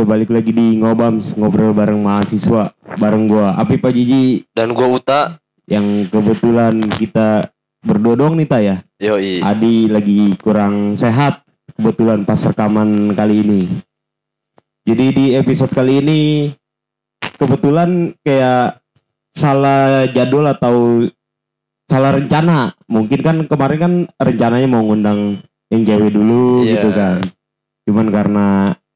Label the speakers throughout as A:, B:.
A: Iya balik lagi di ngobams ngobrol bareng mahasiswa bareng gua Api Pak Jiji
B: Dan gua Uta.
A: yang kebetulan kita berdua doang nih Ta ya.
B: Yoi.
A: Adi lagi kurang sehat kebetulan pas rekaman kali ini. Jadi di episode kali ini kebetulan kayak salah jadwal atau salah rencana. Mungkin kan kemarin kan rencananya mau ngundang yang cewek dulu
B: Iya.
A: gitu kan. Cuman karena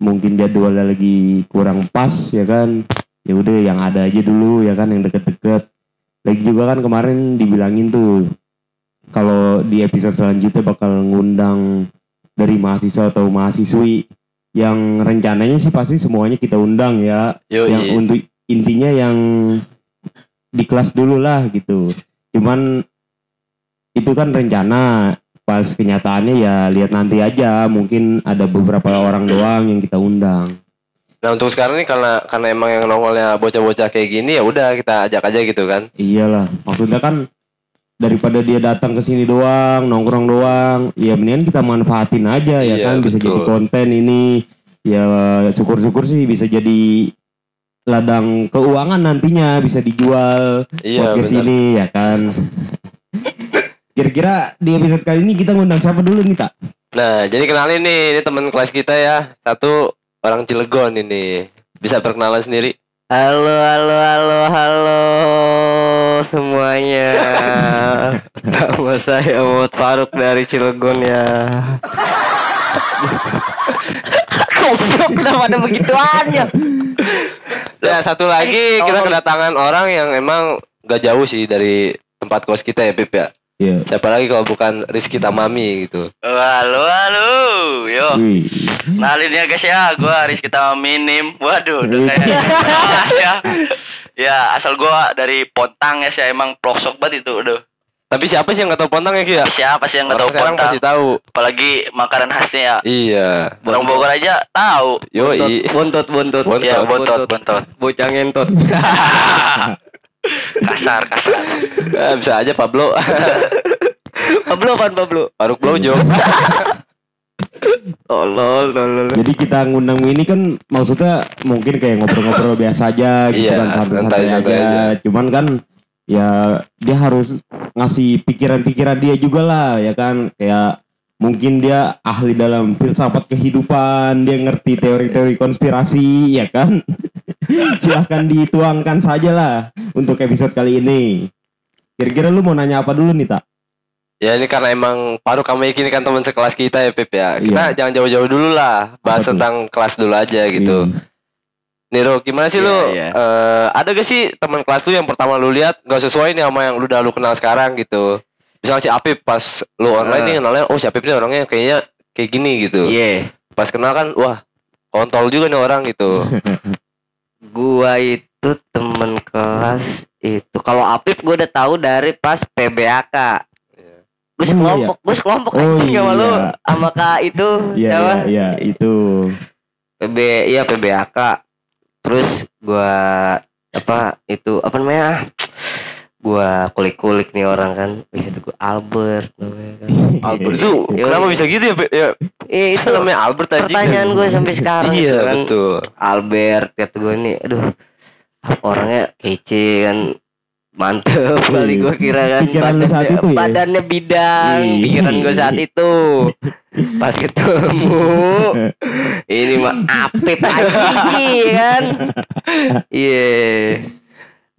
A: mungkin jadwalnya lagi kurang pas ya kan. Ya udah yang ada aja dulu ya kan yang deket-deket. Lagi juga kan kemarin dibilangin tuh kalau di episode selanjutnya bakal ngundang dari mahasiswa atau mahasiswi yang rencananya sih pasti semuanya kita undang ya
B: Yoi.
A: yang untuk intinya yang di kelas dulu lah gitu cuman itu kan rencana pas kenyataannya ya lihat nanti aja mungkin ada beberapa orang doang yang kita undang
B: Nah untuk sekarang nih karena karena emang yang nongolnya bocah-bocah kayak gini ya udah kita ajak aja gitu kan.
A: iyalah maksudnya kan daripada dia datang ke sini doang nongkrong doang ya mendingan kita manfaatin aja ya
B: Iya,
A: kan bisa
B: betul.
A: jadi konten ini ya syukur-syukur sih bisa jadi ladang keuangan nantinya bisa dijual
B: Iya
A: podcast
B: benar.
A: ini ya kan kira-kira di episode kali ini kita ngundang siapa dulu nih tak
B: Nah jadi kenalin nih ini teman kelas kita ya satu orang Cilegon ini bisa perkenalan sendiri.
C: Halo, halo, halo, halo semuanya. Nama saya Muhammad Faruk dari Cilegon ya. Goblok kenapa ada begituannya?
B: Ya satu lagi kita
C: tolong.
B: kedatangan orang yang emang gak jauh sih dari tempat kos kita ya Pip ya.
A: Iya.
B: Siapa lagi kalau bukan Rizky Tamami gitu.
C: Halo, halo. Yo,
A: Wih.
C: kenalin ya guys ya, gua Aris kita minim. Waduh, udah kayak ya. Ya, asal gua dari Pontang ya, saya emang pelosok banget itu, udah.
B: Tapi siapa sih yang gak tahu pontang ya Ki ya?
C: Siapa sih yang
B: Orang sekarang
C: Pontang?
B: pasti tahu.
C: Apalagi makanan khasnya ya.
B: Iya.
C: Orang Bogor aja tahu.
B: Yoi.
D: Bontot, bontot,
B: Bontot.
C: Ya, bontot, bontot.
D: bocah ngentot.
C: kasar, kasar.
B: Eh, bisa aja Pablo.
D: Pablo kan Pablo.
B: Faruk Blojo.
D: Tolol, tolol.
A: Jadi kita ngundang ini kan maksudnya mungkin kayak ngobrol-ngobrol biasa aja gitu
B: Iya,
A: kan santai-santai aja.
B: aja.
A: Cuman kan ya dia harus ngasih pikiran-pikiran dia juga lah ya kan kayak mungkin dia ahli dalam filsafat kehidupan, dia ngerti teori-teori konspirasi ya kan. Silahkan dituangkan saja lah untuk episode kali ini. Kira-kira lu mau nanya apa dulu nih tak?
B: Ya ini karena emang Faruk sama Iki ini kan teman sekelas kita ya Pip ya. Kita
A: Iya.
B: jangan jauh-jauh dulu lah. Bahas
A: Apa
B: tentang kelas dulu aja gitu.
A: Iya.
B: Niro, gimana sih
D: Iya,
B: lu?
D: iya.
B: eh, ada gak sih teman kelas lu yang pertama lu lihat gak sesuai nih sama yang lu udah lu kenal sekarang gitu? Misalnya si Apip pas lu online
D: Eh.
B: nih kenalnya, oh si Apip nih orangnya kayaknya kayak gini gitu.
D: Iya.
B: Pas kenal kan, wah kontol juga nih orang gitu.
D: Gua itu temen kelas itu. Kalau Apip gua udah tahu dari pas PBAK. Gue
A: Oh,
D: sekelompok, gue sekelompok
A: Oh,
D: anjing sama lu
A: iya.
D: sama Kak itu
A: Iya,
D: siapa?
A: iya, iya, itu.
D: PB iya PBAK. Terus gua apa itu apa namanya? Gua kulik-kulik nih orang kan. Wih, itu gua Albert namanya kan.
B: Albert itu
D: Iya.
B: kenapa bisa gitu ya? Ya
D: Eh,
B: itu namanya Albert aja.
D: pertanyaan gue sampai sekarang
B: Iya
D: kan.
B: betul.
D: Albert kata gue nih aduh orangnya kece kan mantep kali gue kira kan
A: Pikiran lu saat
D: badannya-
A: itu ya?
D: badannya bidang
A: Ih.
D: pikiran gue saat itu pas ketemu ini mah apip aja kan iya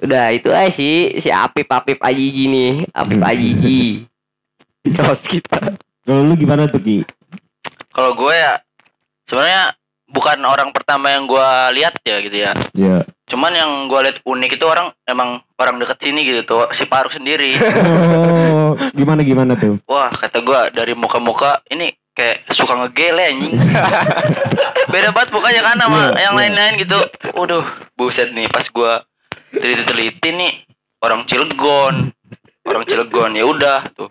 D: udah itu aja sih si apip apip aja nih apip aja
B: Kaos kita.
A: Kalau lu gimana tuh Ki?
C: Kalau gue ya sebenarnya bukan orang pertama yang gue lihat ya gitu ya.
A: Ya.
C: Cuman yang gue lihat unik itu orang emang orang deket sini gitu tuh si Faruk sendiri.
A: Oh, gimana gimana tuh?
C: Wah kata gue dari muka-muka ini kayak suka ngegele anjing. Beda banget mukanya kan sama
A: Iya,
C: yang
A: iya.
C: lain-lain gitu. Waduh buset nih pas gue teliti-teliti nih orang Cilegon, orang Cilegon ya udah tuh.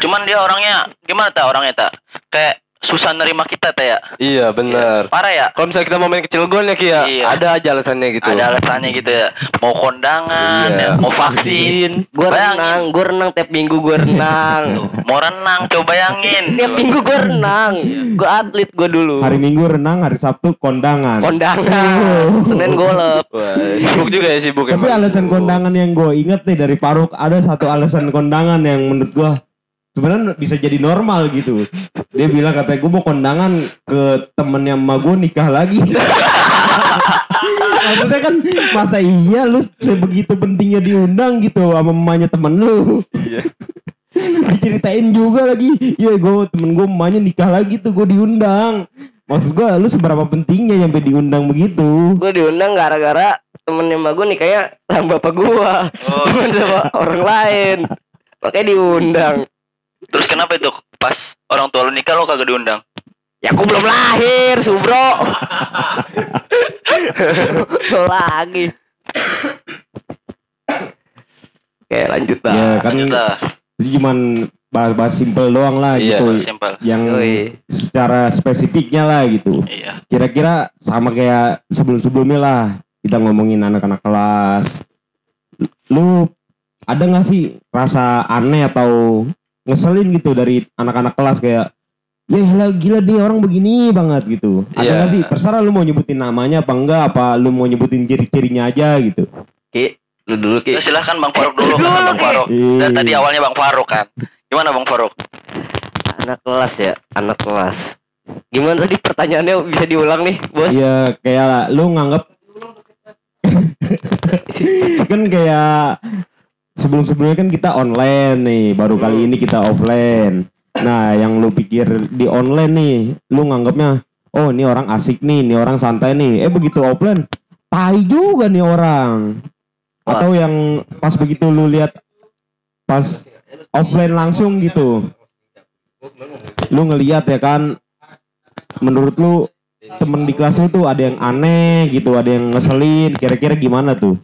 C: Cuman dia orangnya gimana tak orangnya tak kayak susah nerima kita teh ya.
B: Iya bener.
C: Parah ya.
B: Kalau misalnya kita mau main kecil gon ya Ki ya,
C: Iya.
B: ada aja alasannya gitu.
C: Ada alasannya gitu ya. Mau kondangan,
B: Iya.
C: ya, mau vaksin.
D: Gue
C: Bayangin.
D: renang, gue renang tiap minggu gue renang.
C: Mau renang, coba bayangin.
D: tiap minggu gue renang. Gue atlet gue dulu.
A: Hari Minggu renang, hari Sabtu kondangan.
D: Kondangan. Senin golep.
B: Sibuk juga ya sibuk
A: Tapi
B: emang.
A: alasan kondangan yang gue inget nih dari Faruk ada satu alasan kondangan yang menurut gue sebenarnya bisa jadi normal gitu. Dia bilang katanya gue mau kondangan ke temennya emak gue nikah lagi. Maksudnya kan masa iya lu sebegitu pentingnya diundang gitu sama mamanya temen lu.
B: Iya.
A: Diceritain juga lagi, iya gue temen gue mamanya nikah lagi tuh gue diundang. Maksud gue lu seberapa pentingnya nyampe diundang begitu.
D: Gue diundang gara-gara temennya mbak gue nih kayak sama bapak gue.
C: Oh.
D: Cuman sama orang lain. Makanya diundang.
C: Terus kenapa itu pas orang tua lu nikah lo kagak diundang?
D: Ya aku belum lahir, subro. lagi. Oke lanjut lah.
A: Ya kan
C: Lanjut lah.
A: Jadi cuman bahas-bahas simple doang lah
B: Iya,
A: gitu.
C: Simpel.
A: Yang
D: Yoi.
A: secara spesifiknya lah gitu.
C: Iya.
A: Kira-kira sama kayak sebelum-sebelumnya lah. Kita ngomongin anak-anak kelas. Lu ada gak sih rasa aneh atau ngeselin gitu dari anak-anak kelas kayak Ya lah gila dia orang begini banget gitu. Ada
B: Iya.
A: gak sih? Terserah lu mau nyebutin namanya apa enggak apa lu mau nyebutin ciri-cirinya aja gitu.
D: Ki, lu dulu Ki.
C: Ya, silahkan Bang Faruk dulu kan Bang Faruk. Dan tadi awalnya Bang Faruk kan. Gimana Bang Faruk?
D: Anak kelas ya, anak kelas. Gimana tadi pertanyaannya bisa diulang nih, bos?
A: Iya kayak lu nganggap kan kayak sebelum-sebelumnya kan kita online nih, baru kali ini kita offline. Nah, yang lu pikir di online nih, lu nganggapnya oh ini orang asik nih, ini orang santai nih. Eh begitu offline, tai juga nih orang. Atau yang pas begitu lu lihat pas offline langsung gitu. Lu ngeliat ya kan menurut lu temen di kelas lu tuh ada yang aneh gitu, ada yang ngeselin, kira-kira gimana tuh?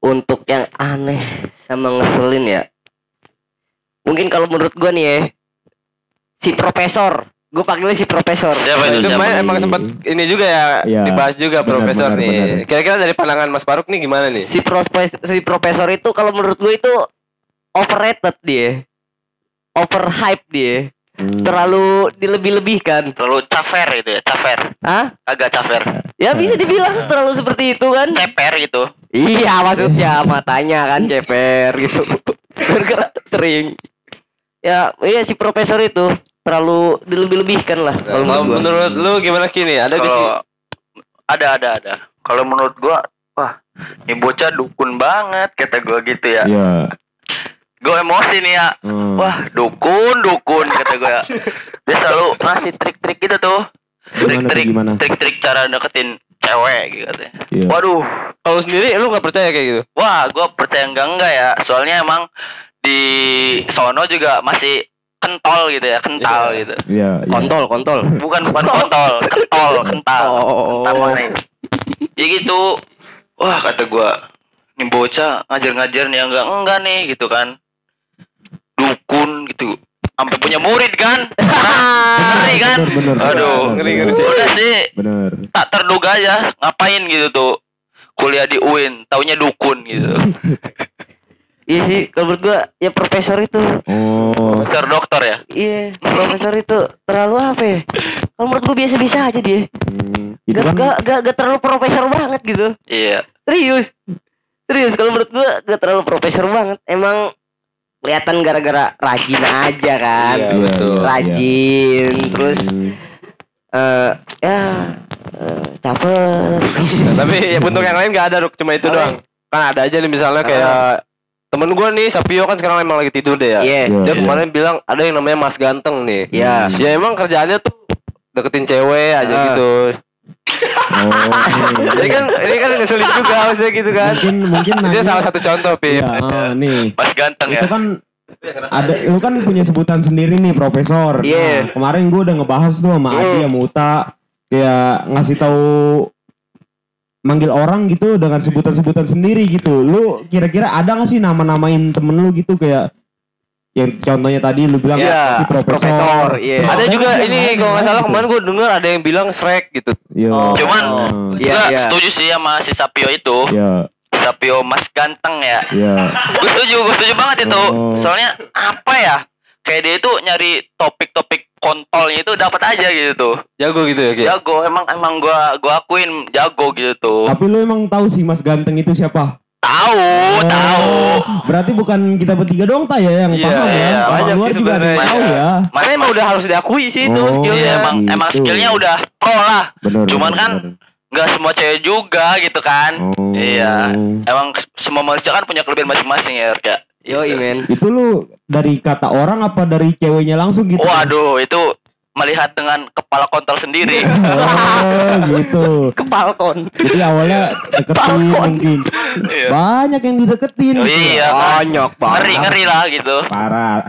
D: Untuk yang aneh sama ngeselin ya. Mungkin kalau menurut gua nih ya, si profesor. Gue panggilnya si profesor.
C: Siapa itu? Siapa?
B: kemarin emang sempat ini juga ya
A: Iya.
B: dibahas juga
A: Benar,
B: profesor
A: benar,
B: nih. Kira-kira dari pandangan Mas Faruk nih gimana nih?
D: Si profesor, si profesor itu kalau menurut gue itu overrated dia. Overhype dia.
A: Hmm.
D: Terlalu dilebih-lebihkan.
C: Terlalu cafer itu ya, cafer.
D: Hah?
C: Agak cafer.
D: Ya bisa dibilang terlalu seperti itu kan?
C: Ceper gitu.
D: Iya maksudnya matanya kan ceper gitu. Bergerak sering. Ya iya si profesor itu terlalu dilebih-lebihkan lah kalau
B: Kalau
D: menurut gua.
B: menurut lu gimana kini? Ada gak sih?
C: Ada ada ada. Kalau menurut gua, wah, ini bocah dukun banget kata gua gitu ya.
A: Iya.
C: Gue emosi nih ya.
A: Hmm.
C: Wah, dukun, dukun kata gue ya. Dia selalu ngasih trik-trik gitu tuh. Trik-trik,
A: gimana?
C: trik-trik cara deketin cewek gitu katanya.
A: Iya.
C: Waduh,
B: Kalau sendiri lu nggak percaya kayak gitu?
C: wah, gue percaya enggak enggak ya. Soalnya emang di sono juga masih kentol gitu ya, kental
B: Iya.
C: gitu.
A: Iya, iya.
D: Kontol, kontol.
C: Bukan bukan kontol, kentol, kental.
D: Oh.
C: Kental mana ya? Ya gitu. Wah, kata gua nih bocah ngajar-ngajar nih enggak enggak nih gitu kan. Dukun gitu. Sampai punya murid kan? Ngeri kan?
A: Bener, bener,
C: Aduh,
B: ngeri, ngeri sih.
C: Udah sih
A: Bener.
C: tak terduga aja ngapain gitu tuh kuliah di UIN taunya dukun gitu
D: Iya sih kalau menurut gua ya profesor itu.
A: Oh.
C: Profesor dokter ya
D: Iya, profesor itu terlalu apa ya? Kalau menurut gua biasa-biasa aja dia.
A: Hmm.
D: Gak,
A: kan
D: gak, gak, gak terlalu profesor banget gitu.
C: iya
D: Serius. Serius kalau menurut gua gak terlalu profesor banget. Emang kelihatan gara-gara rajin aja kan.
B: Iya,
A: Iya,
B: betul.
A: iya.
D: Rajin terus
A: Hmm.
D: eh ya eh, caper.
B: Nah, tapi ya bentuk yang lain gak ada Ruk, cuma itu
D: Apa?
B: doang. Kan ada aja nih misalnya kayak temen gua nih Sapio kan sekarang emang lagi tidur deh ya.
D: Iya.
A: Iya.
B: Dia kemarin bilang ada yang namanya Mas Ganteng nih.
D: Iya.
B: Ya emang kerjaannya tuh deketin cewek aja
D: Ah.
B: gitu.
A: Oh.
B: Jadi kan ini kan ngeselin juga maksudnya gitu kan.
A: mungkin mungkin
B: Dia
A: nanti-
B: salah satu contoh, Pip.
A: Iya, ah, nih.
C: pas ganteng ya
A: Itu kan ada lu kan punya sebutan sendiri nih profesor.
D: Iya.
A: Nah, kemarin gue udah ngebahas tuh sama Adi
D: Hmm.
A: sama Uta kayak ngasih tahu manggil orang gitu dengan sebutan-sebutan sendiri gitu. Lu kira-kira ada gak sih nama-namain temen lu gitu kayak yang contohnya tadi lu bilang
B: Iya,
A: si profesor.
D: profesor, iya.
B: Ada juga ini kalau nggak
A: yang
B: salah kemarin gue denger ada yang bilang Shrek gitu.
A: Iya.
D: Oh.
C: Cuman,
A: Oh.
D: Iya,
C: Gua
D: iya.
C: setuju sih sama si Sapio itu.
A: Iya,
C: Sapio Mas Ganteng ya.
A: iya.
C: Gue setuju, gue setuju banget itu.
A: Oh.
C: Soalnya apa ya? Kayak dia itu nyari topik-topik kontolnya itu dapat aja gitu tuh.
B: Jago gitu ya, Ki?
C: Jago, emang emang gua gua akuin jago gitu tuh.
A: Tapi lu emang tahu sih Mas Ganteng itu siapa?
C: Tahu,
A: Oh,
C: tahu.
A: Berarti bukan kita bertiga doang tak ya yang
B: Iya,
A: paham ya?
C: iya,
A: Orang
B: banyak
A: luar
B: sih
A: juga ada yang tahu ya.
C: Mas,
B: Karena emang udah harus diakui sih itu
A: Oh.
B: skillnya.
C: Iya, emang
A: Gitu.
C: emang skillnya udah pro lah.
A: Benar.
C: Cuman
A: benar,
C: kan. Nggak semua cewek juga gitu kan.
A: Oh.
C: Iya. Emang semua manusia kan punya kelebihan masing-masing ya, kayak.
D: Yo, men.
A: Itu lu dari kata orang apa dari ceweknya langsung gitu?
C: Waduh, itu melihat dengan kepala kontol sendiri.
A: Oh, gitu.
D: Kepalkon.
A: Jadi awalnya deketin mungkin.
C: Iya.
A: Banyak yang dideketin.
C: Oh,
A: gitu.
C: iya kan.
D: Banyak banget.
C: Ngeri ngeri lah gitu.
A: Parah.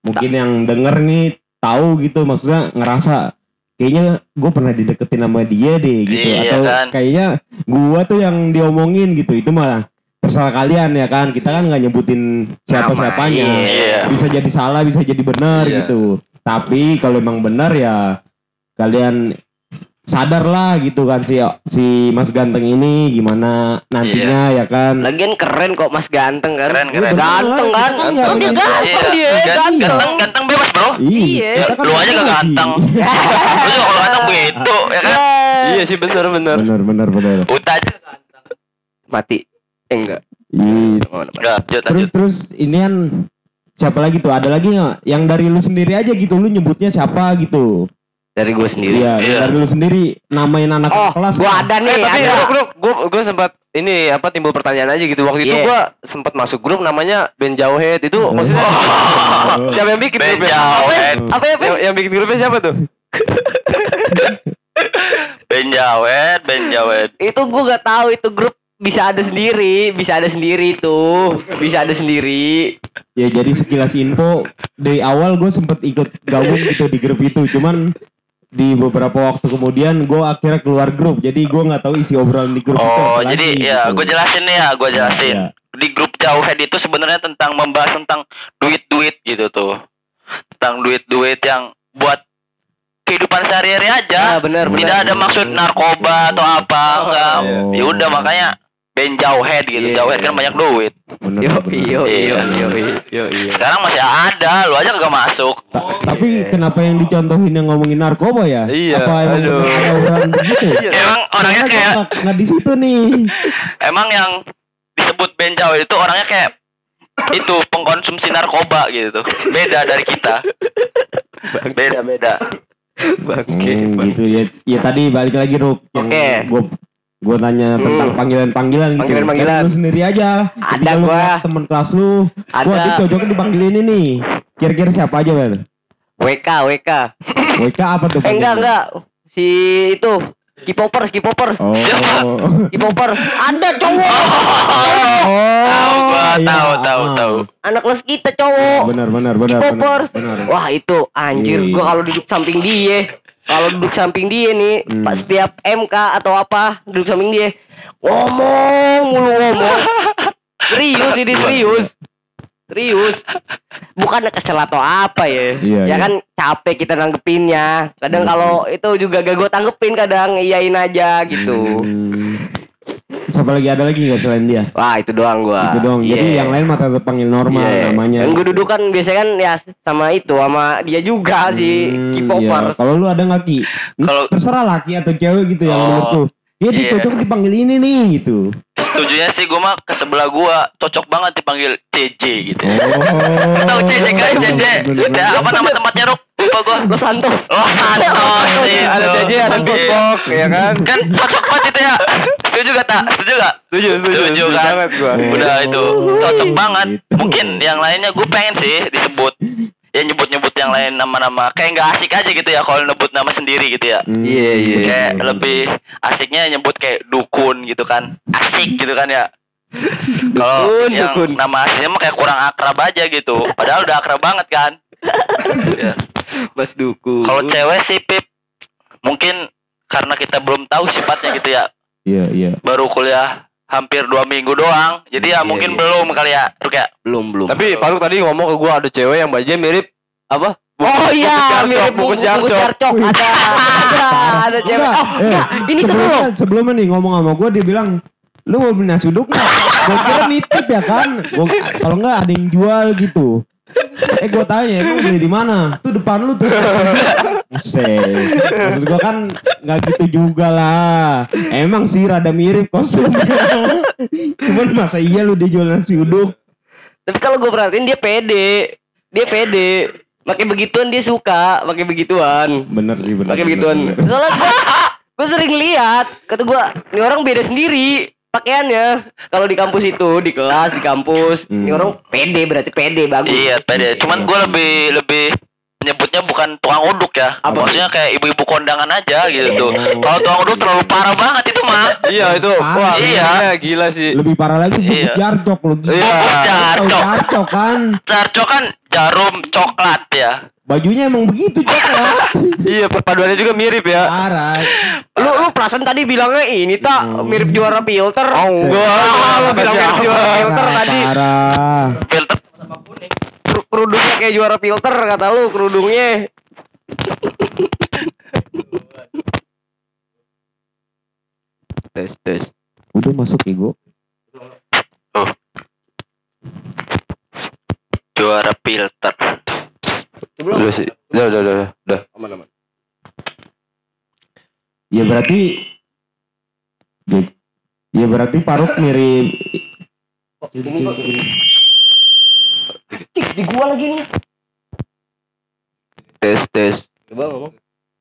A: Mungkin yang denger nih tahu gitu maksudnya ngerasa kayaknya gue pernah dideketin sama dia deh gitu
C: Iya,
A: atau
C: kan.
A: kayaknya gua tuh yang diomongin gitu itu malah terserah kalian ya kan kita kan nggak nyebutin siapa siapanya
C: Iya.
A: bisa jadi salah bisa jadi benar
B: Iya.
A: gitu tapi kalau emang benar ya kalian sadar lah gitu kan si si Mas Ganteng ini gimana nantinya ya kan
D: Lagian keren kok Mas ganteng kan.
C: Keren,
A: Iya,
C: keren.
A: bener.
D: Ganteng kan?
A: Kan nggak
D: Oh, dia
A: bikin-
D: ganteng dia,
C: Gan-
D: ganteng.
C: Ganteng, ganteng bebas bro.
D: Iya.
A: kita kan
C: Lu aja gak ganteng. Lu juga kalau ganteng begitu, ya kan?
B: Iya sih bener bener.
A: bener bener bener
C: Uta aja.
D: Mati. Eh enggak.
A: Iya. Terus terus ini kan siapa lagi tuh ada lagi nggak yang dari lu sendiri aja gitu lu nyebutnya siapa gitu
D: Dari gue sendiri.
A: iya
C: Iya.
A: dari lu sendiri namain anak
D: Oh,
A: kelas
D: gua ada
B: Eh
D: nih,
B: tapi
D: ada.
B: grup grup gue gue sempat ini apa timbul pertanyaan aja gitu waktu itu
D: Iya.
B: gue sempat masuk grup namanya Ben Jauhead itu maksudnya
A: Oh.
B: siapa yang bikin
C: Ben
B: grupnya?
C: Jauhead.
D: Apa ya,
B: Yang, yang bikin grupnya siapa tuh?
C: Ben Jawed, Ben Jawed.
D: Itu gue gak tahu itu grup bisa ada sendiri, bisa ada sendiri tuh, bisa ada sendiri.
A: ya jadi sekilas info dari awal gue sempet ikut gabung gitu di grup itu cuman di beberapa waktu kemudian gue akhirnya keluar grup jadi gue nggak tahu isi obrolan di grup itu
C: Oh, jadi
A: lagi,
C: ya
A: gitu.
C: gue jelasin nih ya, gue jelasin.
A: Iya.
C: Di grup Jauhead itu sebenarnya tentang membahas tentang duit-duit gitu tuh. Tentang duit-duit yang buat kehidupan sehari-hari aja.
D: Ah, benar,
C: Tidak
D: benar.
C: ada maksud narkoba atau apa, enggak.
A: iya.
C: Ya udah makanya Ben Jauhead gitu.
D: Iya.
C: Jauhead kan banyak duit.
A: Bener,
D: Yo,
A: bener.
D: yo, yo,
C: Iya.
D: yo, yo, yo.
C: Sekarang masih ada, lu aja kagak masuk.
A: Ta- tapi kenapa yang dicontohin yang ngomongin narkoba ya
B: Iya,
A: apa emang
B: aduh.
A: ada obrolan begitu
C: Emang orangnya
A: Karena
C: kayak
A: nggak- di situ nih
C: emang yang disebut Ben Jauhead itu orangnya kayak itu pengkonsumsi narkoba gitu. Beda dari kita. Beda beda.
D: Bangke.
A: Hmm, gitu ya. Ya tadi balik lagi Ruk yang
D: Oke.
A: gue gue tanya
D: Hmm.
A: tentang panggilan-panggilan gitu.
D: Panggilan-panggilan.
A: Lu sendiri aja.
D: Ada
A: Ketika
D: gua.
A: ngeliat temen kelas lu,
D: Ada
A: cocoknya dipanggil ini nih. Kira-kira siapa aja, Ben?
D: WK, WK.
A: WK apa tuh?
D: Eh enggak, enggak. Si itu K-popers, K-popers.
A: Oh.
C: Siapa?
D: K-popers. Ada cowok.
A: Oh,
C: Tahu gua,
A: iya.
C: tahu tahu
A: Ah.
C: tahu.
D: Anak kelas kita cowok.
A: Benar, benar, benar.
D: K-popers. Wah, itu anjir
A: Iya.
D: gua kalau duduk samping dia, kalau duduk samping dia nih,
A: Hmm.
D: pas setiap MK atau apa, duduk samping dia, ngomong mulu ngomong. Serius ini serius. Serius. Bukan kesel atau apa ya.
A: Iya,
D: ya
A: iya.
D: kan capek kita nanggepinnya. Kadang
A: Hmm.
D: kalau itu juga gak gue tanggepin kadang iyain aja gitu.
A: Hmm. Siapa lagi ada lagi nggak selain dia?
D: Wah, itu doang gua.
A: Itu dong. Jadi
D: Iya.
A: yang lain mata tetap panggil normal
D: Iya.
A: namanya.
D: Yang gue duduk kan biasanya kan ya sama itu sama dia juga si
A: Hmm,
D: K-popers.
A: iya. Kalau lu ada nggak Ki?
C: Kalau-
A: terserah laki atau cewek gitu yang
C: Oh,
A: menurut lu. Dia
C: iya.
A: cocok dipanggil ini nih gitu.
C: Setujunya sih gue mah ke sebelah gua cocok banget dipanggil CJ gitu.
A: Oh.
C: Tahu CJ kan CJ? Ya, apa nama tempatnya Ruk? Lupa gua.
D: Los Santos.
C: Oh Santos.
B: Ada JJ, ada
C: Iya.
B: Bosbok, ya kan?
C: Kan cocok banget itu ya. Setuju gak tak? Setuju gak?
B: Setuju, setuju,
C: Setuju kan?
B: banget gua.
C: Udah itu cocok banget.
A: Gitu.
C: Mungkin yang lainnya gue pengen sih disebut. Ya nyebut-nyebut yang lain nama-nama kayak nggak asik aja gitu ya kalau nyebut nama sendiri gitu ya.
A: Hmm.
D: Iya, iya.
C: Kayak lebih asiknya nyebut kayak dukun gitu kan. Asik gitu kan ya. Kalau
D: Dukun,
C: yang
D: dukun.
C: nama aslinya mah kayak kurang akrab aja gitu. Padahal udah akrab banget kan. Ya.
D: Mas Duku.
C: Kalau cewek sih Pip mungkin karena kita belum tahu sifatnya gitu ya.
A: Iya, iya.
C: Baru kuliah hampir dua minggu doang. Jadi ya
D: Iya,
C: mungkin
D: iya.
C: belum kali ya, Ruk ya.
D: belum belum
B: Tapi Faruk tadi ngomong ke gua ada cewek yang bajunya mirip apa?
D: Oh iya,
B: jarcok,
D: mirip
B: bungkus
D: bungkus
B: jarcok.
D: jarcok. Ada, ada, ada cewek.
A: Enggak,
D: Oh,
A: eh,
D: enggak, ini seru
A: sebelumnya, sebelumnya nih ngomong sama gue dia bilang lu mau beli nasi uduk nggak? gue kira nitip ya kan. Gua, kalau nggak ada yang jual gitu. Eh gue tanya emang beli di mana? Tuh depan lu tuh. Buset. Maksud gue kan nggak gitu juga lah. Emang sih rada mirip kostumnya. Cuman masa iya lu dia jual nasi uduk?
D: Tapi kalau gue perhatiin dia pede. Dia pede. Pakai begituan dia suka, pakai begituan.
A: Bener sih bener.
D: Pakai begituan.
A: bener.
D: Soalnya gue sering lihat, kata gue, ini orang beda sendiri pakaiannya. Kalau di kampus itu, di kelas, di kampus, ini
A: Hmm.
D: orang pede berarti pede bagus.
C: Iya, pede. Cuman gue lebih lebih menyebutnya bukan tukang uduk ya.
D: Apa?
C: Maksudnya kayak ibu-ibu kondangan aja gitu tuh.
A: Oh.
C: Kalau tukang uduk terlalu parah banget itu mah.
B: Iya itu. Wah,
C: Iya.
B: iya gila sih.
A: Lebih parah lagi bungkus
C: Iya.
A: jarcok. Gila.
B: Iya.
C: Jarcok.
A: jarcok kan.
C: Jarcok kan jarum coklat ya.
A: Bajunya emang begitu coklat.
B: Iya perpaduannya juga mirip ya.
A: Parah.
D: Lu lu perasaan tadi bilangnya ini tak
A: Hmm.
D: mirip juara filter.
B: Oh enggak.
D: Ah, lu bilang mirip juara filter
A: Parah,
D: tadi.
A: Parah.
C: Filter
D: Ker- Kerudungnya kayak juara filter kata lu kerudungnya. tes tes.
A: Udah masuk ego.
C: juara filter.
B: Udah sih. Udah udah udah udah.
A: Ya berarti ya, ya berarti Paruk mirip
D: Cik, di gua lagi nih.
B: Tes tes.
D: Coba ngomong.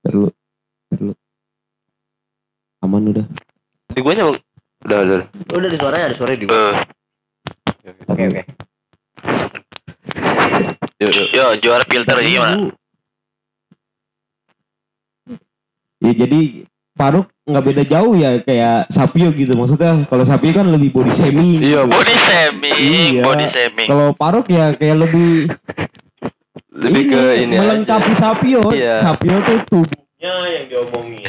A: Terlu, terlu. Aman udah.
B: Di gua nyamuk. Udah udah. udah.
D: Udah ada suaranya, ada suara di gua.
C: Eh,
D: Oke oke.
C: Yo juara filter gimana?
A: Ya jadi Paruk nggak beda jauh ya kayak Sapio gitu maksudnya kalau Sapio kan lebih body shaming.
B: Iya,
A: gitu.
C: Body shaming,
A: Iya.
C: body shaming.
A: Kalau Paruk ya kayak lebih
B: Lebih ke ini
A: melengkapi
B: aja.
A: Sapio.
B: Iya.
A: Sapio tuh tubuhnya yang diomongin.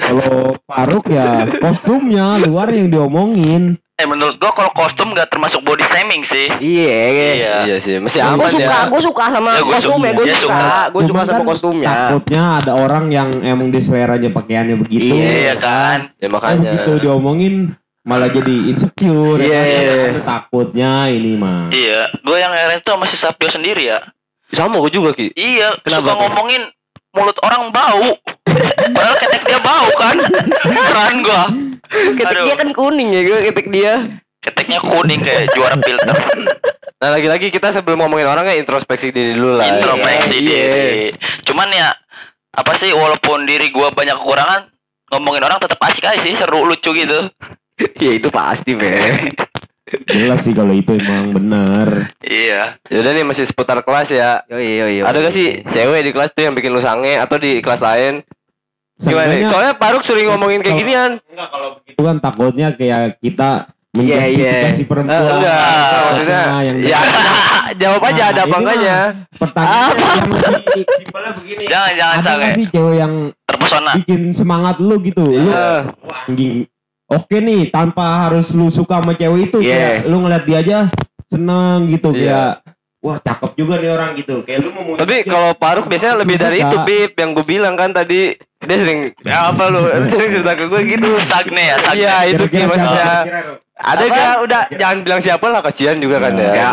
A: Kalau Paruk ya kostumnya luar yang diomongin.
C: Eh menurut gua kalau kostum gak termasuk body shaming sih.
D: Iya, iya.
C: Iya.
B: Iya sih, masih
A: Iya,
D: Gue
B: aman
D: suka,
B: ya.
D: gue suka sama
C: Ya, gua
D: kostumnya,
C: suka.
D: gue
C: Dia
D: suka,
C: suka.
D: gue suka sama
A: kan
D: kostumnya.
A: Takutnya ada orang yang emang di seleranya pakaiannya begitu.
C: Iya kan.
B: Ya
A: Eh,
B: makanya.
A: begitu diomongin malah jadi insecure. ya
D: Iya,
A: kan?
D: iya, iya.
A: Takutnya ini mah.
C: Iya, gua yang heran tuh sama si Sapio sendiri ya.
B: Sama gua juga Ki.
C: Iya,
B: Kenapa
C: suka ngomongin mulut orang bau. Padahal ketek dia bau kan. Heran gua.
D: Ketek
C: Aduh.
D: dia kan kuning ya, gue ketek dia.
C: Keteknya kuning kayak juara filter.
B: Nah lagi-lagi kita sebelum ngomongin orang ya introspeksi diri dulu lah.
C: Introspeksi
D: Iya.
C: diri. Cuman ya apa sih walaupun diri gua banyak kekurangan ngomongin orang tetap asik aja sih seru lucu gitu
D: Ya itu pasti, be.
A: Jelas sih kalau itu emang benar.
C: iya
B: Yaudah nih masih seputar kelas ya.
D: Yo yo yo.
B: Ada gak sih cewek di kelas tuh yang bikin lu sange atau di kelas lain? Gimana? nih? Soalnya Paruk sering ngomongin kayak
A: Kalau-
B: ginian.
A: itu kan takutnya kayak kita
D: Iya,
A: menjustifikasi
D: iya.
A: perempuan.
B: Eh, enggak,
C: Ah,
B: maksudnya
A: Nah, yang
B: ya jawab aja
A: Nah,
B: ada apa enggaknya.
A: pertanyaan simpelnya begini.
C: jangan jangan
A: Ada
C: sange
A: nggak sih cewek yang
C: terpesona
A: bikin semangat lu gitu? Lu
D: Eh,
A: anjing. Oke nih, tanpa harus lu suka sama cewek itu,
D: Iya.
A: kayak lu ngeliat dia aja seneng gitu,
B: Iya.
A: kayak wah cakep juga nih orang gitu. Kayak lu mau
B: Tapi kalau Paruk biasanya lebih dari itu Bib yang gue bilang kan tadi dia sering ya apa lu dia sering cerita ke gue gitu.
C: sagne ya sagne
B: Iya itu maksudnya. Ada gak udah jangan bilang siapa lah kasihan juga kan ya.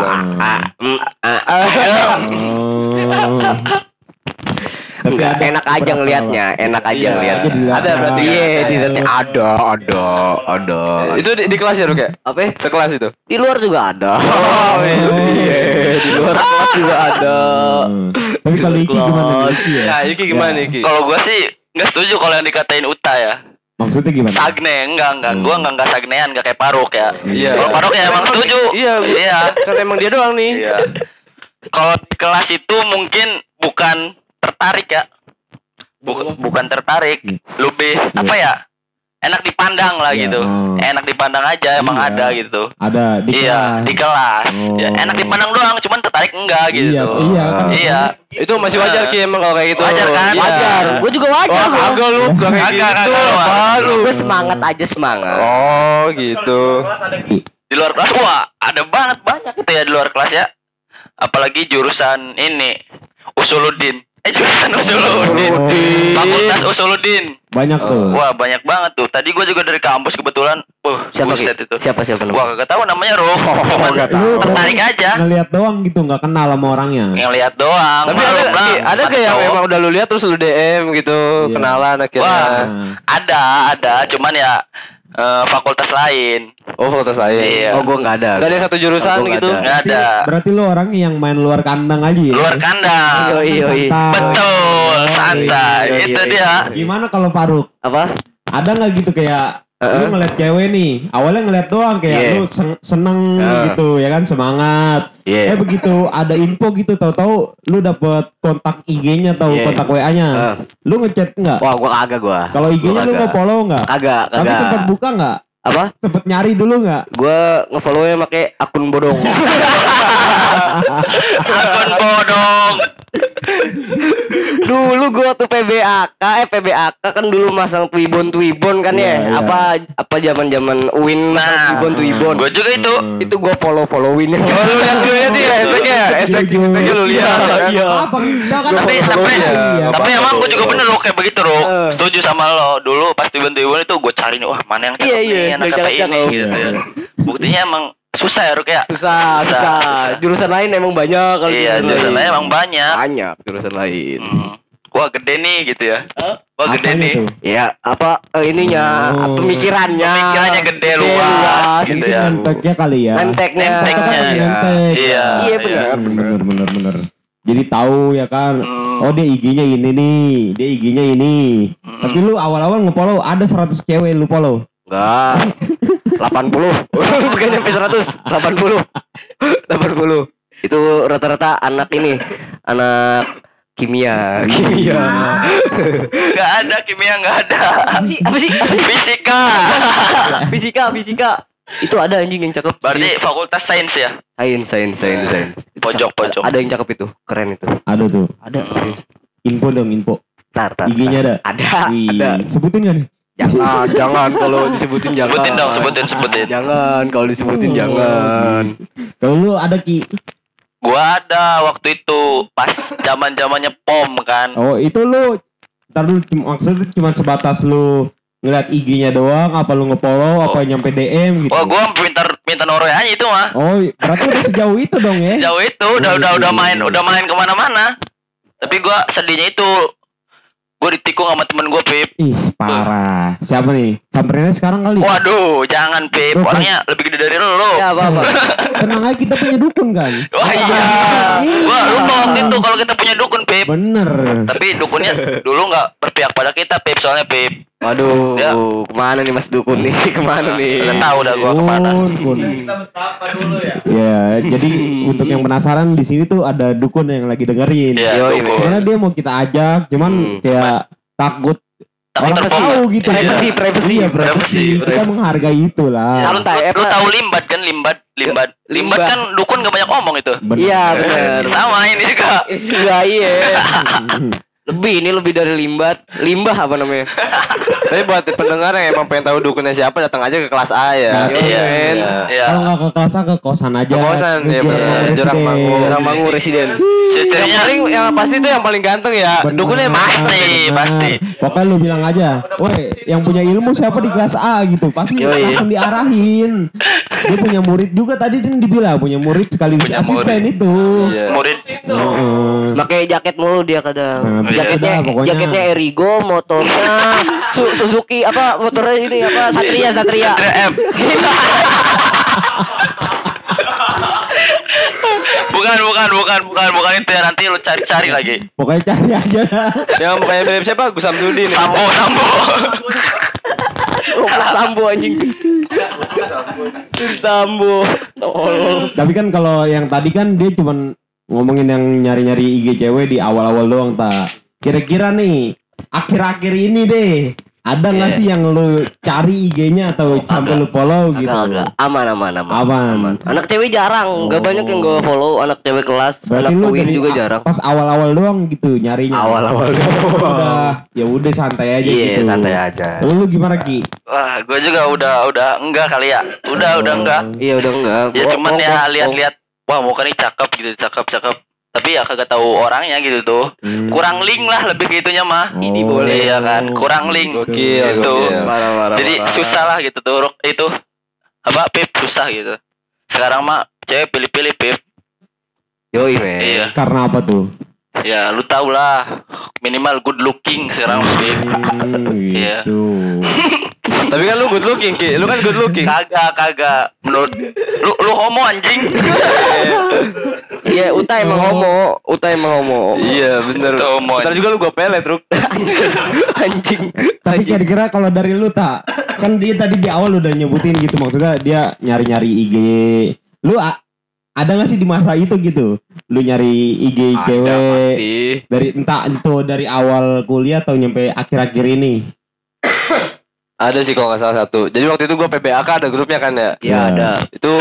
D: Enggak,
A: ada
D: enak aja ngelihatnya, enak aja
B: Iya.
D: ngelihatnya.
B: Ada berarti.
D: Iya, di ada ada ada ada.
B: Itu di, di kelas ya Ruk ya?
D: apa?
B: Sekelas itu.
D: Di luar juga ada.
B: Oh,
D: iya. Di luar kelas juga ada.
A: Hmm. Tapi kalau Iki gimana ya?
B: Nah, Iki gimana
A: Ya.
B: nih Iki?
C: kalau gua sih nggak setuju kalau yang dikatain Uta ya
A: Maksudnya gimana?
C: sagne enggak enggak gua enggak enggak sagnean enggak kayak Paruk ya
B: Iya.
C: kalau Paruk ya emang setuju
B: Iya,
C: iya
B: kan emang dia doang nih.
C: Iya. Kalau di kelas itu mungkin bukan tertarik ya. Bukan bukan tertarik, lebih apa ya? Enak dipandang lah
A: Iya,
C: gitu.
A: oh.
C: Enak dipandang aja emang
A: Iya.
C: ada gitu.
A: Ada di
C: iya,
A: kelas.
C: di kelas.
A: Oh.
C: Ya, enak dipandang doang, cuman tertarik enggak gitu.
A: Iya, iya kan.
C: Iya.
B: Itu masih wajar Ki emang kalau kayak gitu.
C: Wajar kan?
B: Iya.
D: Wajar. Gue juga wajar.
B: Wah,
D: gua.
B: kagak lu gak kayak
C: Kagak,
B: gitu. Baru.
D: Gue semangat aja semangat.
B: Oh, gitu.
C: Di luar kelas wah, ada banget banyak itu ya di luar kelas ya. Apalagi jurusan ini Usuluddin. Eh jurusan Usuluddin.
A: Usuluddin.
C: Fakultas Usuluddin.
A: Banyak tuh.
C: Wah, banyak banget tuh. Tadi gua juga dari kampus kebetulan. Uh,
D: Siapa
C: buset itu.
D: Siapa siapa namanya?
C: Wah, kagak tahu namanya Rom. Cuman
A: Lu
C: tertarik aja.
A: Ngeliat doang gitu, nggak kenal sama orangnya.
C: Yang lihat doang.
B: Tapi ada
C: lah,
B: ada kayak yang
C: cowok.
B: emang udah lu lihat terus lu DM gitu,
A: Iya.
B: kenalan akhirnya.
C: Wah. Ada, ada, cuman ya eh, fakultas lain.
B: Oh, fakultas lain.
C: Iya.
D: Oh gue nggak ada.
B: Gak ada satu jurusan
D: Oh,
B: gitu.
C: Nggak ada.
A: Berarti lu orang yang main luar kandang aja ya?
C: Luar kandang.
D: Yoi yoi.
A: Santai.
C: Betul, santai. Itu dia.
A: Gimana kalau Faruk?
D: Apa?
A: Ada nggak gitu kayak
D: Heeh.
A: lu ngeliat cewek nih, awalnya ngeliat doang kayak
D: Iya.
A: lu sen- seneng
D: Heeh.
A: gitu ya kan semangat.
D: Iya.
A: Eh begitu ada info gitu tahu-tahu lu dapet kontak IG-nya atau
D: Iya.
A: kontak WA-nya.
D: Heeh.
A: Lu ngechat nggak?
D: Wah gue kagak gue.
A: Kalau IG-nya lu mau follow nggak?
D: Kagak
A: Tapi sempet buka nggak?
D: Apa?
A: Sempet nyari dulu nggak?
D: Gue ngefollownya pakai akun bodong.
C: Akun bodong.
D: dulu gue tuh PBAK, eh PBAK kan dulu masang Twibon Twibon kan
A: Iya,
D: ya.
A: iya.
D: Apa apa zaman zaman Win
C: Nah,
D: Twibon Twibon.
C: Gue juga itu.
A: Hmm.
D: Itu gue follow followin.
B: Oh, lu lihat lu lihat ya, hashtagnya, hashtag
A: Iya,
B: hashtagnya lu lihat. ya kan?
D: Iya.
A: Apa enggak kan?
C: Tapi tapi
A: iya.
C: tapi emang gue juga bener loh kayak begitu loh.
D: Eh.
C: Setuju sama lo. Dulu pas tiba tiba itu gue cari nih, wah mana yang cakep
D: Iya, iya,
C: anak
D: cakep-cakep.
C: ini gitu ya. Buktinya emang susah ya Ruk ya.
D: Susah,
C: Susah,
D: susah,
C: susah.
D: Jurusan lain emang banyak kalau
C: Iya, jurusan lain emang banyak.
D: banyak jurusan lain.
C: Hmm. Wah gede nih gitu ya. Wah gede nih.
A: tuh?
D: Ya, apa eh, ininya,
A: Oh.
D: pemikirannya.
C: Pemikirannya gede, luas, gitu
A: Mungkin
C: ya.
A: menteknya kali ya.
D: Menteknya.
C: Menteknya,
A: Kan
D: Iya.
A: mentek.
C: Iya.
D: Iya benar.
A: bener bener bener. Jadi tahu ya kan.
C: Hmm.
A: Oh dia IG-nya ini nih, dia IG-nya ini.
C: Hmm.
A: Tapi lu awal-awal nge-follow ada 100 cewek lu follow.
D: Enggak. 80. Bukan nyampe 100. 80. 80. Itu rata-rata anak ini, anak kimia. Kimia.
C: Nggak ada kimia nggak ada.
D: apa sih? Apa sih? Sih?
C: Fisika.
D: Fisika, fisika. Itu ada anjing yang cakep.
C: Berarti fakultas sains ya.
D: sains, sains, sains, sains.
C: Pojok, pojok.
D: Ada yang cakep itu, keren itu.
A: Ada tuh.
D: Ada.
A: Info dong info.
D: Tar, tar,
A: IG-nya ada.
D: Ada.
A: Wih,
D: Ada.
A: sebutin kan nih?
D: Jangan, jangan kalau disebutin jangan.
C: Sebutin dong, sebutin, sebutin.
D: Jangan kalau disebutin
A: Oh,
D: jangan.
A: Kalau lu ada Ki.
C: Gua ada waktu itu pas zaman zamannya pom kan.
A: Oh, itu lu Ntar lu maksudnya cuma sebatas lu ngeliat IG-nya doang apa lu nge-follow apa nyampe DM gitu.
C: Wah gua minta minta nomor aja itu mah.
A: Oh, berarti udah sejauh itu dong ya.
C: Jauh itu udah udah udah main udah main ke mana-mana. Tapi gua sedihnya itu gua ditikung sama temen gua Pip.
A: Ih, parah. Siapa nih? Samperinnya sekarang kali.
C: Waduh, jangan Pip. Orangnya lebih gede dari lu.
D: Ya apa apa.
A: Tenang aja kita punya dukun kan.
C: Wah iya.
A: Iya.
C: Gua lupa waktu itu kalau kita punya dukun Pip.
A: Bener.
C: Tapi dukunnya dulu nggak berpihak pada kita Pip soalnya Pip.
D: Waduh,
C: Ya.
D: ke mana nih Mas Dukun nih? Ke mana nih?
C: Udah tahu dah gua ke mana.
A: Dukun. Ya, jadi untuk yang penasaran di sini tuh ada dukun yang lagi dengerin.
C: Iya.
A: Karena dia mau kita ajak, cuman
D: Hmm,
A: kayak takut
C: Tapi
A: orang tahu gitu.
D: Privacy, privacy.
A: Iya,
C: Privacy.
A: privacy. Kita menghargai itu
C: Lu,
A: lah.
D: Tahu,
C: lu, lu tahu limbat kan limbat limbat limbat
D: Limbat.
C: kan dukun gak banyak ngomong itu.
D: Iya, benar.
C: sama ini juga
D: Iya, iya. Lebih ini lebih dari limbat. Limbah apa namanya?
B: Tapi buat pendengar yang emang pengen tahu dukunnya siapa datang aja ke kelas A ya.
A: Nah,
D: Iya,
C: iya
D: men.
C: iya
A: Kalau nggak ke kosan ke kosan aja.
B: Ke kosan,
A: Ke
B: iya
A: Jurang. Bangun
B: Jurang. Bangun.
D: Residen.
B: Yang paling yang pasti itu yang paling ganteng ya.
A: Bener.
B: Dukunnya
C: Pasti,
A: Bener.
C: pasti.
A: Pokoknya lu bilang aja, woi yang punya ilmu siapa di kelas A gitu, pasti
D: Yoi.
A: langsung diarahin. Dia punya murid juga tadi kan dibilang punya murid sekaligus
C: Punya
A: asisten
C: murid.
A: itu.
B: Iya.
C: murid
A: Heeh.
D: Pakai jaket mulu dia kadang.
A: Nah,
D: jaketnya
A: beda pokoknya.
D: jaketnya Erigo, motornya Su- Suzuki apa motornya ini apa Satria Satria.
C: Satria M bukan bukan bukan bukan bukan itu ya nanti lu cari-cari lagi
A: Pokoknya cari aja dah.
B: Yang mukanya mirip siapa? Gus Samsudin. ya?
C: sambo sambo
D: Goblok Sambo anjing. Sambo. Tolol.
A: Tapi kan kalau yang tadi kan dia cuman ngomongin yang nyari-nyari IG cewek di awal-awal doang tak. Kira-kira nih akhir-akhir ini deh Ada nggak
D: Iya.
A: sih yang lu cari IG-nya atau sampai lu follow gitu?
D: Agak, agak. Aman, aman, aman.
A: Aman.
D: Anak cewek jarang, nggak
A: Oh.
D: banyak yang gue follow. Anak cewek kelas,
A: Berarti
D: anak
A: lu
D: UIN juga jarang.
A: Pas awal-awal doang gitu nyarinya.
D: Awal-awal
A: udah, ya udah santai aja
D: Iya,
A: gitu.
D: santai aja.
A: Lu, lu gimana Ki?
C: Wah, gue juga udah udah enggak kali ya. Udah udah enggak.
D: Iya, udah enggak.
C: Ya
D: Gua-
C: cuman
D: gua-
C: ya lihat-lihat wah muka nih cakep gitu, cakep cakep. Tapi ya kagak tahu orangnya gitu tuh.
A: Hmm.
C: Kurang link lah lebih gitunya mah.
A: Oh.
C: Ini boleh ya kan. Kurang link.
B: Gokil,
C: Gitu.
B: gokil.
D: Parah, parah,
C: Jadi susah lah gitu tuh Ruk. itu apa pip susah gitu. Sekarang mah cewek pilih-pilih pip.
D: Yoi, men.
C: Iya.
A: Karena apa tuh?
C: Ya lu tau lah minimal good looking sekarang.
A: Hmm,
C: Iya.
A: gitu.
B: Tapi kan lu good looking, Ki. Lu kan good looking.
C: Kagak kagak menurut lu lu homo anjing.
D: Iya, Uta emang
A: Oh.
D: homo. Uta emang homo.
B: Iya, bener.
C: Tuh, homo
B: Ntar juga lu gua pelet, Ruk.
D: Anjing.
A: Tapi kira-kira kalau dari lu tak kan dia tadi di awal udah nyebutin gitu maksudnya dia nyari-nyari IG. Lu a- ada gak sih di masa itu gitu? Lu nyari IG
D: Ada
A: cewek
D: pasti.
A: dari entah itu dari awal kuliah atau nyampe akhir-akhir ini?
B: Ada sih kalau nggak salah satu. Jadi waktu itu gua PBAK ada grupnya kan ya.
D: Ya,
A: Ya.
D: ada.
B: Itu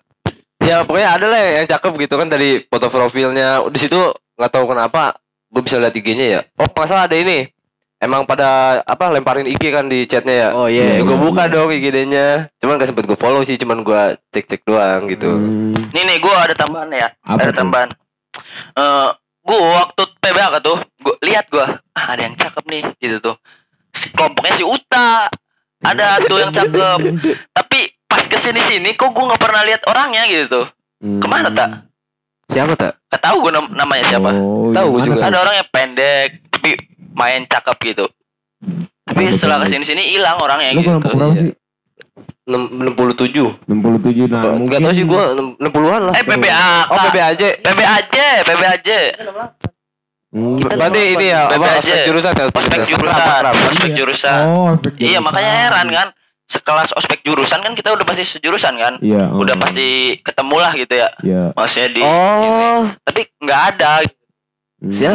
B: ya pokoknya ada lah yang cakep gitu kan dari foto profilnya. Di situ nggak tahu kenapa gue bisa lihat IG-nya ya. Oh, nggak salah ada ini. Emang pada apa lemparin IG kan di chatnya ya.
D: Oh iya.
B: Ya, gue buka dong IG-nya. Cuman gak sempet gue follow sih, cuman gue cek-cek doang gitu.
A: Hmm,
C: Nih nih gue ada tambahan ya.
A: apa
C: ada tambahan. Eh gue waktu PBAK tuh, gue lihat gue ah, ada yang cakep nih gitu tuh. Si kelompoknya si Uta. Ada tuh yang cakep. Tapi pas ke sini sini kok gue nggak pernah lihat orangnya gitu tuh.
A: Hmm.
C: Ke mana tak?
D: Siapa tak?
C: Gak tahu gue namanya siapa.
A: Oh,
B: Tahu
A: gimana
B: juga.
C: Ada orang yang pendek tapi main cakep gitu. Tapi
A: Ada
C: setelah
A: ke
C: sini sini hilang orangnya
A: Lu
C: gitu.
B: iya.
A: sih?
B: Enam- 67.
A: 67 nah
B: Gak
A: mungkin
B: tau sih gue 60-an lah.
C: Eh PBAK.
B: Oh PBAJ.
C: PBAJ, PBAJ.
A: Hmm.
B: Berarti ini ya apa
C: PBAJ.
B: ospek jurusan ya?
C: Ospek jurusan, ospek
A: Iya.
C: jurusan.
A: Oh, aspek
C: Iya
A: jurusan.
C: makanya heran kan sekelas ospek jurusan kan kita udah pasti sejurusan kan
A: Iya. oh.
C: udah pasti ketemu lah gitu ya
A: Iya.
C: maksudnya di
D: Oh.
C: tapi nggak ada
A: Hmm.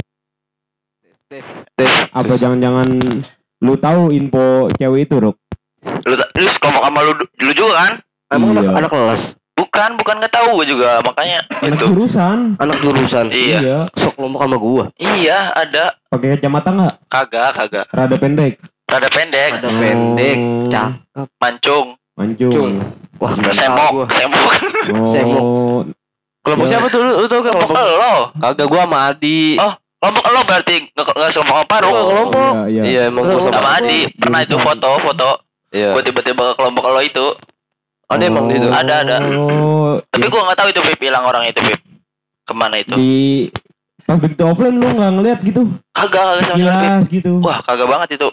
A: Apa jangan-jangan lu tahu info cewek itu, Ruk?
C: lu lu kelompok sama lu lu juga kan
D: Emang
A: Iya.
D: anak, anak kelas,
C: bukan bukan nggak tahu gue juga makanya
A: Anak
C: itu
A: jurusan.
D: anak jurusan.
C: iya
D: Sok kelompok sama gua.
C: iya ada
A: Pakai kacamata nggak?
C: kagak kagak
A: Rada pendek.
C: rada pendek
D: Ada pendek,
A: Oh.
D: cakep.
C: mancung
A: Mancung.
D: Cung. Wah,
A: Iya.
C: semok
D: gua.
C: semok
A: Oh.
D: Semok.
B: Kelompok
A: Ya.
B: siapa tuh lu, lu tau
C: kelompok
B: kelompok?
C: lo
B: Kagak gua sama Adi.
C: Oh. Kelompok lo berarti nggak nggak sama
D: Oh,
C: paru
D: kelompok.
A: Iya, iya.
B: Iya emang gua sama
C: sama Adi pernah itu foto foto
B: Iya.
C: gue tiba-tiba ke kelompok lo itu
B: Ada emang di situ.
C: Ada, ada.
A: Oh,
C: tapi
A: ya,
C: gue nggak tahu itu Pip hilang orang itu Pip ke mana itu
A: di pas begitu offline lu nggak ngeliat gitu,
C: kagak kagak sama sekali Pip
A: jelas gitu.
C: wah kagak banget itu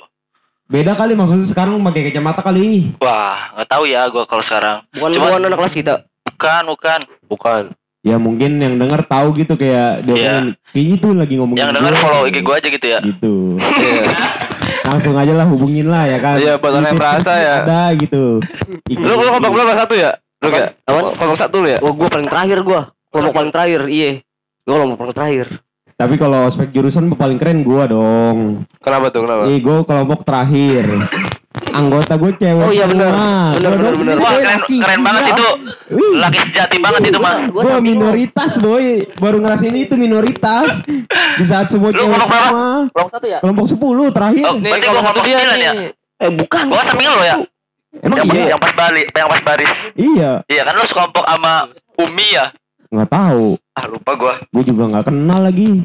A: Beda kali maksudnya sekarang pakai kacamata kali.
C: Wah, nggak tahu ya gua kalau sekarang.
D: Bukan
C: Cuman-
D: bukan anak kelas kita.
C: Bukan, bukan.
B: Bukan.
A: Ya mungkin yang denger tahu gitu kayak dia
C: Iya.
A: pengen, kayak itu lagi ngomongin
C: Yang dengar
A: gua.
C: follow IG gua aja gitu ya.
A: Gitu.
B: Iya.
A: Langsung aja lah hubungin lah ya kan.
B: Iya, buat orang yang merasa ya.
A: Ada gitu. IG.
B: Lu lu kelompok berapa satu ya? Lu ya?
D: Apaan?
B: Kelompok satu lu ya?
D: Wah, gua paling terakhir gua. Kelompok paling terakhir, iya. Gua kelompok paling terakhir.
A: Tapi kalau ospek jurusan paling keren gua dong.
B: Kenapa tuh? Kenapa?
A: Eh, gua kelompok terakhir. Anggota gue cewek
D: Oh, iya,
A: Gua doang
D: bener.
A: sendiri
C: Wah, keren
A: laki.
C: keren banget sih itu. Laki sejati banget itu mah.
D: Gua
A: Gue minoritas boy Baru ngerasain itu minoritas Di saat semua cewek
C: kelompok berapa?
A: sama
D: Kelompok satu ya?
A: Kelompok 10 terakhir
C: Oh, berarti gua kelompok sembilan ya?
D: Eh, bukan.
C: Gua kan samping lo ya.
A: Emang
C: Yang,
A: iya?
C: yang pas baris, yang pas baris.
A: Iya
C: Iya kan lu sekelompok sama Umi ya?
A: Nggak tahu
C: Ah, lupa gua.
A: Gue juga nggak kenal lagi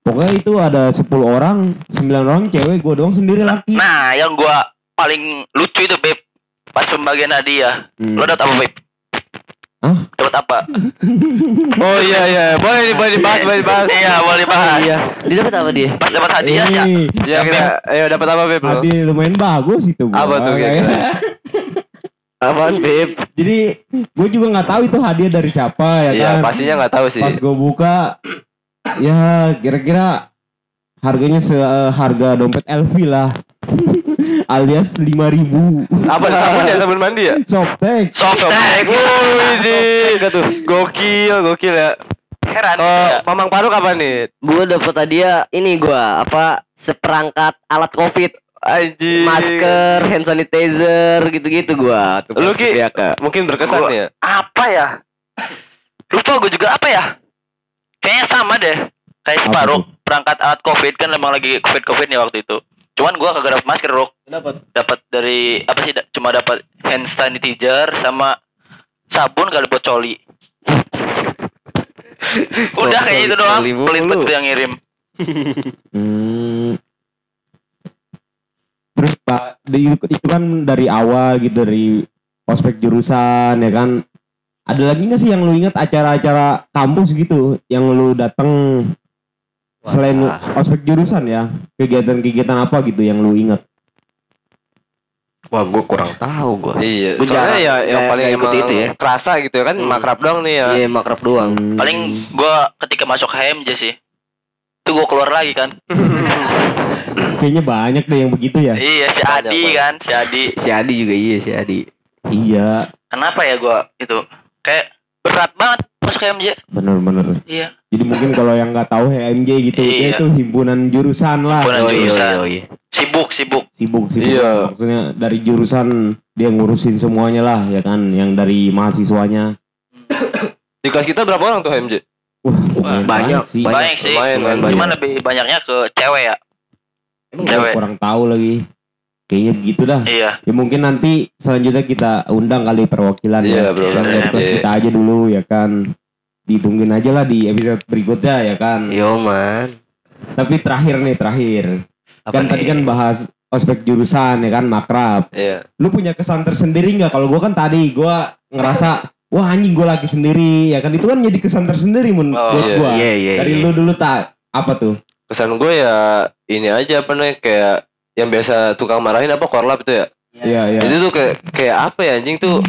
A: Pokoknya itu ada 10 orang 9 orang cewek Gue doang sendiri laki
C: Nah, yang gua paling lucu itu, Beb. Pas pembagian hadiah.
A: Hmm.
C: Lo dapat apa, Beb?
A: Hah?
C: Dapat apa?
B: Oh iya iya, boleh nih, boleh dibahas, boleh dibahas.
C: Iya, boleh dibahas.
D: Iya. Dia dapat apa dia?
C: Pas dapat hadiah sih.
A: Eh,
B: Ya kita, ayo dapat apa Beb?
A: Hadiah lumayan bagus itu gua.
B: Apa tuh kira-kira?
D: Apaan, Beb?
A: Jadi gue juga nggak tahu itu hadiah dari siapa ya
B: Iya,
A: kan
B: pastinya nggak tahu sih.
A: Pas gue buka Ya kira-kira Harganya seharga dompet LV lah Alias 5000 ribu
B: Apa sabun ya, sabun mandi ya?
A: Softtek
C: Softtek.
B: Wih, tuh. Gokil, gokil ya.
C: Heran.
B: Oh,
C: ya.
B: Mamang Paru kapan nih?
D: Gua dapat hadiah ini gua apa seperangkat alat Covid.
B: Anjing.
D: masker, hand sanitizer gitu-gitu gua. Tuh
B: Lu, Ki? Mungkin berkesan
C: Gua-
B: ya.
C: apa ya lupa gue juga apa ya kayaknya sama deh kayak Faruk perangkat alat covid kan emang lagi covid covid nih waktu itu cuman gua kagak dapet masker Ruk
B: Kenapa?
C: dapat dari apa sih da- cuma dapat hand sanitizer sama sabun kali buat coli udah kayak itu doang pelit banget yang ngirim
A: Hmm. Terus Pak, di- itu kan dari awal gitu dari ospek jurusan ya kan. Ada lagi nggak sih yang lu ingat acara-acara kampus gitu yang lu dateng selain
D: Wah.
A: ospek jurusan ya kegiatan-kegiatan apa gitu yang lu ingat?
D: Wah, gua kurang tahu gua.
B: Iya,
D: Gua
B: soalnya ya yang
D: nggak-
B: paling
D: ikut
B: emang
D: itu ya.
B: kerasa gitu ya kan
D: Hmm.
B: makrab doang nih ya.
D: Iya, makrab doang.
A: Hmm.
C: paling gua ketika masuk HMJ sih itu gua keluar lagi kan
A: kayaknya banyak deh yang begitu ya.
C: iya si Adi kan si Adi
D: Si Adi juga iya, si Adi.
A: Iya,
C: kenapa ya gua itu kayak berat banget masuk HMJ
A: bener-bener.
C: iya
A: Jadi mungkin kalau yang nggak tahu HMJ gitu,
C: Iya.
A: itu himpunan jurusan lah.
C: Himpunan
D: Oh iya,
C: jurusan.
D: oh iya.
C: sibuk sibuk
A: sibuk sibuk
B: Iya.
A: maksudnya dari jurusan dia ngurusin semuanya lah ya kan yang dari mahasiswanya
B: Di kelas kita berapa orang tuh HMJ?
A: wah lumayan
D: banyak,
A: sih
D: banyak.
C: banyak sih
B: lumayan, banyak.
C: cuman lebih banyaknya ke cewek ya
A: Emang
C: cewek.
A: kurang tahu lagi kayaknya begitu dah
C: iya
A: ya mungkin nanti selanjutnya kita undang kali perwakilan
B: Iya,
A: ya
B: perwakilan
A: dari
B: HMJ.
A: kelas kita aja dulu ya kan ditungguin aja lah di episode berikutnya ya kan
D: Yo, man.
A: tapi terakhir nih terakhir
D: Apa
A: kan tadi
D: nih?
A: kan bahas ospek jurusan ya kan makrab
B: Iya.
A: lu punya kesan tersendiri nggak kalau gua kan tadi gua ngerasa wah anjing gua lagi sendiri ya kan itu kan jadi kesan tersendiri mun
C: Oh,
A: buat
B: iya.
A: gua
D: Iya, iya.
A: dari
D: iya.
A: lu dulu tak apa tuh
B: Kesan gue ya ini aja apa nih kayak yang biasa tukang marahin apa korlap itu ya.
A: iya iya
B: Itu tuh kayak kayak apa ya anjing tuh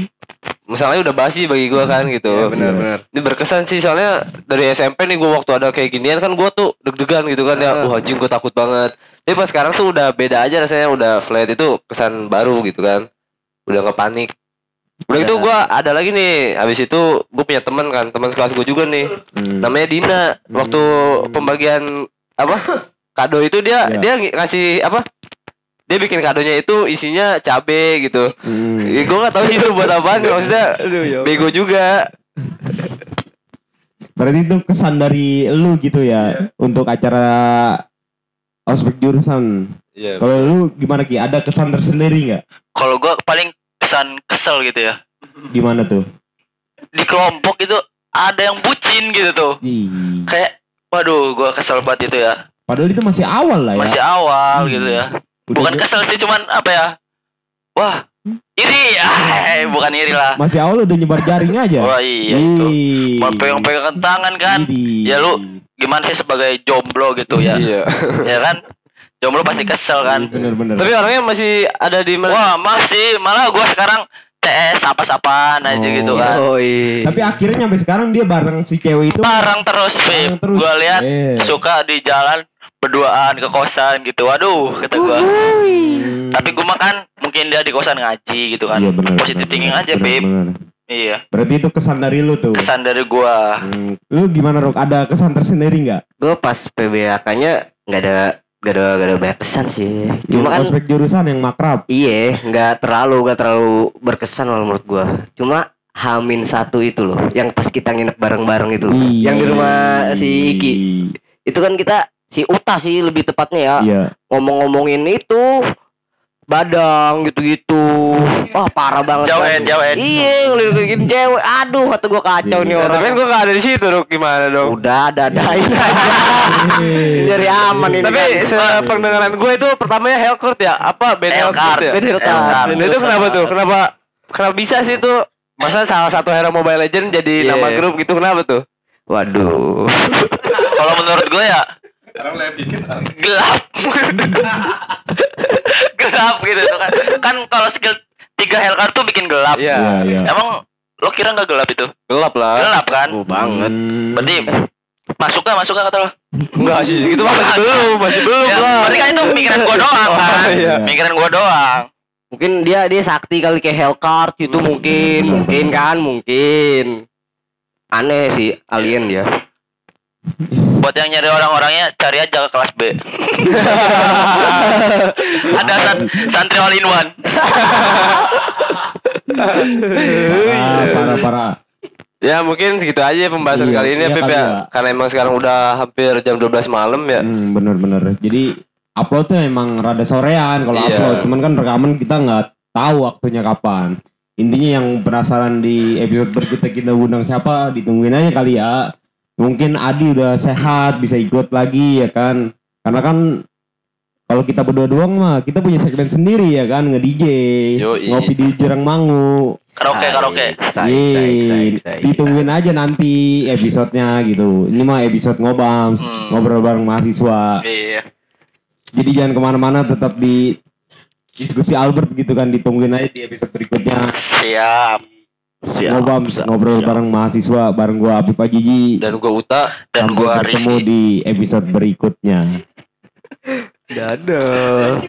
B: misalnya udah basi bagi gua kan gitu.
A: Iya, benar, benar.
B: Ini berkesan sih soalnya dari SMP nih gua waktu ada kayak ginian kan gua tuh deg-degan gitu kan ya. Wah anjing gua takut banget. Tapi pas sekarang tuh udah beda aja rasanya udah flat itu kesan baru gitu kan. Udah nggak panik. Udah itu gua ada lagi nih. Habis itu gue punya teman kan, teman sekelas gue juga nih.
A: Hmm.
B: Namanya Dina. Waktu pembagian apa? Kado itu dia
A: Iya.
B: dia ng- ngasih apa? Dia bikin kadonya itu isinya cabe gitu.
A: Hmm.
B: Ya, gue nggak tahu sih itu buat apaan maksudnya bego juga.
A: berarti itu kesan dari lu gitu ya untuk acara ospek jurusan.
B: Iya.
A: kalau lu gimana ki? Ada kesan tersendiri nggak?
C: Kalau gua paling kesan kesel gitu ya.
A: Gimana tuh?
C: Di kelompok itu ada yang bucin gitu tuh.
A: Ih,
C: kayak waduh gua kesel banget itu ya.
A: Padahal itu masih awal lah ya.
C: Masih awal
A: Hmm.
C: gitu ya
A: Udah
C: bukan
A: dia-
C: kesel sih cuman apa ya? Wah iri. Ah, bukan iri lah.
A: Masih awal udah nyebar jaring aja?
C: Wah iya itu.
A: Ih.
C: mau pegang-pegang tangan kan.
A: Idih.
C: Ya, lu gimana sih sebagai jomblo gitu ya?
B: Iya.
C: ya kan? Jomblo pasti kesel kan?
A: Bener-bener.
B: Tapi orangnya masih ada di mana?
C: wah masih. Malah gua sekarang CS apa-sapaan aja
A: Oh.
C: gitu kan.
D: Oh, iya.
A: tapi akhirnya sampai sekarang dia bareng si cewek itu.
C: Bareng terus
A: bareng
C: Vip
A: terus.
C: Gua lihat
A: Eh.
C: suka di jalan berduaan ke kosan gitu waduh kata gua
A: Hmm.
C: tapi gua makan mungkin dia di kosan ngaji gitu kan
A: Iya, bener,
C: positive
A: bener,
C: thinking
A: bener,
C: aja
A: bener, bener.
C: iya
A: berarti itu kesan dari lu tuh
C: kesan dari gua
A: Hmm. Lu gimana Rok? Ada kesan tersendiri nggak?
D: Gue pas PBAK-nya nggak ada nggak ada nggak ada banyak kesan sih. Cuma
A: Yang
D: kan
A: ospek jurusan yang makrab.
D: iya nggak terlalu nggak terlalu berkesan kalau menurut gua. Cuma Hamin satu itu loh, yang pas kita nginep bareng-bareng itu, yang di rumah si Iki. Itu kan kita si Uta sih lebih tepatnya ya
A: Iya.
D: ngomong-ngomongin itu badang gitu-gitu. Wah parah banget.
C: Jawet,
D: kan.
C: jawet.
D: Iya ngeliatin cewek. Aduh kata gua kacau
A: Iya,
D: nih
A: iya.
D: orang.
B: Tapi kan gue gak ada di situ, Ruk. Gimana dong?
D: Udah dadain aja. Jadi aman ini.
B: Tapi
D: kan.
B: sependengaran gue itu pertamanya Hellcourt ya? Apa band
C: Hellcourt.
B: Ya?
D: Band Hellcourt.
B: Itu kenapa tuh? Kenapa kenapa bisa sih itu? Masa salah satu hero Mobile Legend jadi
D: Iya.
B: nama grup gitu kenapa tuh?
D: Waduh.
C: kalau menurut gua ya gelap gelap gitu tuh kan kan kalau skill tiga Hellcard tuh bikin gelap
B: Iya.
A: Iya, iya.
C: emang lo kira nggak gelap itu
B: Gelap lah.
C: gelap kan
D: Oh, banget.
A: Hmm.
C: berarti masuk gak masuk gak kata lo
B: Enggak sih, gitu mah masih belum, masih belum
C: ya,
B: lah.
C: berarti kan itu pikiran gua doang
B: Oh,
C: kan
B: iya.
C: pikiran gua doang
D: Mungkin dia dia sakti kali kayak Hellcard gitu mungkin, mungkin kan, mungkin. Aneh sih alien dia.
C: Buat yang nyari orang-orangnya cari aja ke kelas B. Ada san- santri all in one.
A: Parah, parah, parah.
B: Ya mungkin segitu aja pembahasan
A: Iya,
B: kali ini ya
A: iya
B: Pip
A: kali
B: ya.
A: ya.
B: Karena emang sekarang udah hampir jam 12 malam ya.
A: Hmm, bener-bener. Jadi uploadnya emang rada sorean kalau
B: Iya.
A: upload. Cuman kan rekaman kita nggak tahu waktunya kapan. Intinya yang penasaran di episode berikutnya kita undang siapa, ditungguin aja kali ya. Mungkin Adi udah sehat, bisa ikut lagi ya kan. Karena kan kalau kita berdua doang mah kita punya segmen sendiri ya kan nge-DJ,
B: Yoi.
A: ngopi di Jurang Mangu.
C: Karaoke karaoke.
A: Yeay, ditungguin aja nanti episodenya gitu. Ini mah episode ngobams,
C: Hmm.
A: ngobrol bareng mahasiswa.
C: Iya.
A: Jadi jangan ke mana-mana, tetap di diskusi Albert gitu kan, ditungguin aja di episode berikutnya.
C: Siap.
A: Ngobams, ngobrol bareng mahasiswa, bareng gua Apip Ajiji.
B: Dan gua Uta.
C: Dan
A: Sampai
C: gua
A: bertemu
C: Rizky.
A: di episode berikutnya.
D: Dadah.